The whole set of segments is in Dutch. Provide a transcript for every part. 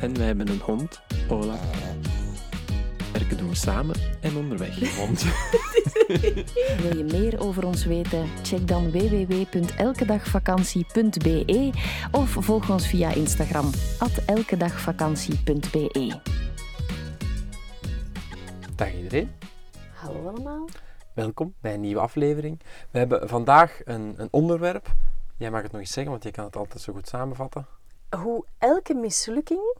En wij hebben een hond, Ola. Werken doen we samen en onderweg hond. Wil je meer over ons weten? Check dan www.elkedagvakantie.be of volg ons via Instagram elkedagvakantie.be. Dag iedereen, Hallo allemaal. welkom bij een nieuwe aflevering. We hebben vandaag een, een onderwerp. Jij mag het nog eens zeggen, want je kan het altijd zo goed samenvatten. Hoe elke mislukking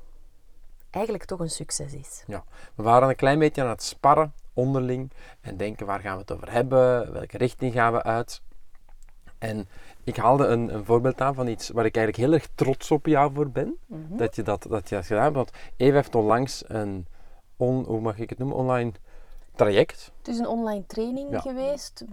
eigenlijk toch een succes is. Ja, we waren een klein beetje aan het sparren onderling en denken waar gaan we het over hebben, welke richting gaan we uit. En ik haalde een, een voorbeeld aan van iets waar ik eigenlijk heel erg trots op jou voor ben. Dat je dat, dat je dat gedaan hebt. Want Eva heeft onlangs een, on, hoe mag ik het noemen, online traject. Het is een online training Ja. geweest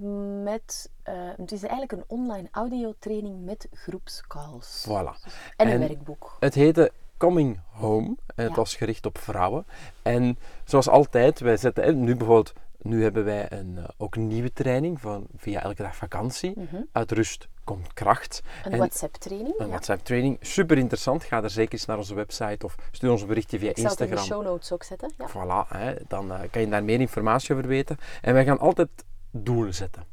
met... eh, het is eigenlijk een online audiotraining met groepscalls. Voilà. En een En- werkboek. Het heette Coming Home en het Ja. was gericht op vrouwen. En zoals altijd, wij zetten, nu bijvoorbeeld, nu hebben wij een, eh, ook een nieuwe training van via elke dag vakantie. Uit rust komt kracht. Een En- WhatsApp-training. Een ja. WhatsApp-training, super interessant. Ga er zeker eens naar onze website of stuur ons een berichtje via Ik zal het in de Instagram. show notes ook zetten. Ja. Voilà, hè, dan eh, kan je daar meer informatie over weten. En wij gaan altijd doelen zetten.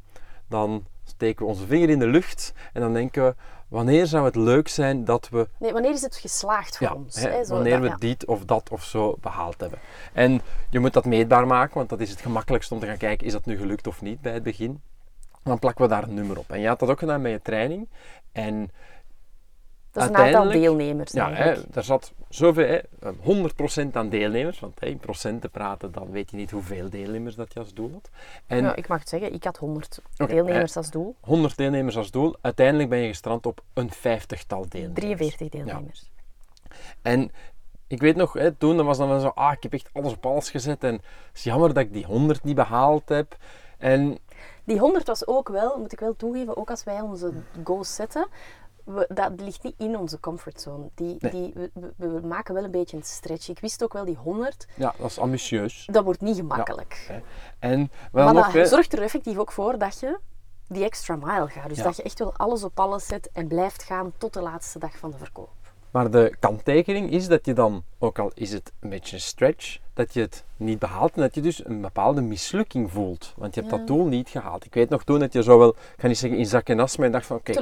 Dan steken we onze vinger in de lucht en dan denken we, wanneer zou het leuk zijn dat we, Nee, wanneer is het geslaagd voor ja, ons? hè, wanneer dat- we ja. dit of dat of zo behaald hebben. En je moet dat meetbaar maken, want dat is het gemakkelijkst om te gaan kijken, is dat nu gelukt of niet bij het begin. Dan plakken we daar een nummer op. En je had dat ook gedaan bij je training. En Dat is een aantal deelnemers Ja, hè, daar zat zoveel, hè, 100% aan deelnemers. Want hè, in procenten praten, dan weet je niet hoeveel deelnemers dat je als doel had. En Ja, ik mag het zeggen, ik had 100 Oké, deelnemers als doel. 100 deelnemers als doel. Uiteindelijk ben je gestrand op een vijftigtal deelnemers. 43 deelnemers. En ik weet nog, hè, toen dan was dan wel zo, ah, ik heb echt alles op alles gezet. En het is jammer dat ik die 100 niet behaald heb. En Die 100 was ook wel, moet ik wel toegeven, ook als wij onze goals zetten, we, dat ligt niet in onze comfortzone. Die, Nee. die, we, maken wel een beetje een stretch. Ik wist ook wel, die 100, ja, dat is ambitieus. dat wordt niet gemakkelijk. En wel maar nog, dat zorgt er effectief ook voor dat je die extra mile gaat. Dus Ja. dat je echt wel alles op alles zet en blijft gaan tot de laatste dag van de verkoop. Maar de kanttekening is dat je dan, ook al is het een beetje een stretch, dat je het niet behaalt en dat je dus een bepaalde mislukking voelt. Want je hebt Ja. dat doel niet gehaald. Ik weet nog toen dat je zo wel, ik ga niet zeggen in zak en as, maar je dacht van oké,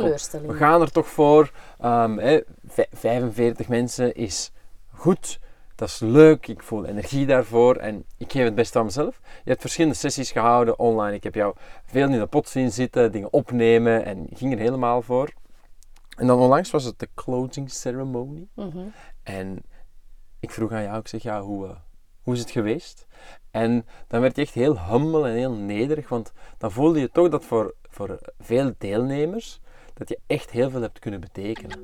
we gaan er toch voor. Ehm, hè, vij- 45 mensen is goed. Dat is leuk, ik voel energie daarvoor en ik geef het best aan mezelf. Je hebt verschillende sessies gehouden online. Ik heb jou veel in de pot zien zitten, dingen opnemen en ging er helemaal voor. En dan onlangs was het de closing ceremony. Mhm. En ik vroeg aan jou, ik zeg, ja, hoe, eh, hoe is het geweest? En dan werd je echt heel humble en heel nederig, want dan voelde je toch dat voor, voor veel deelnemers, dat je echt heel veel hebt kunnen betekenen.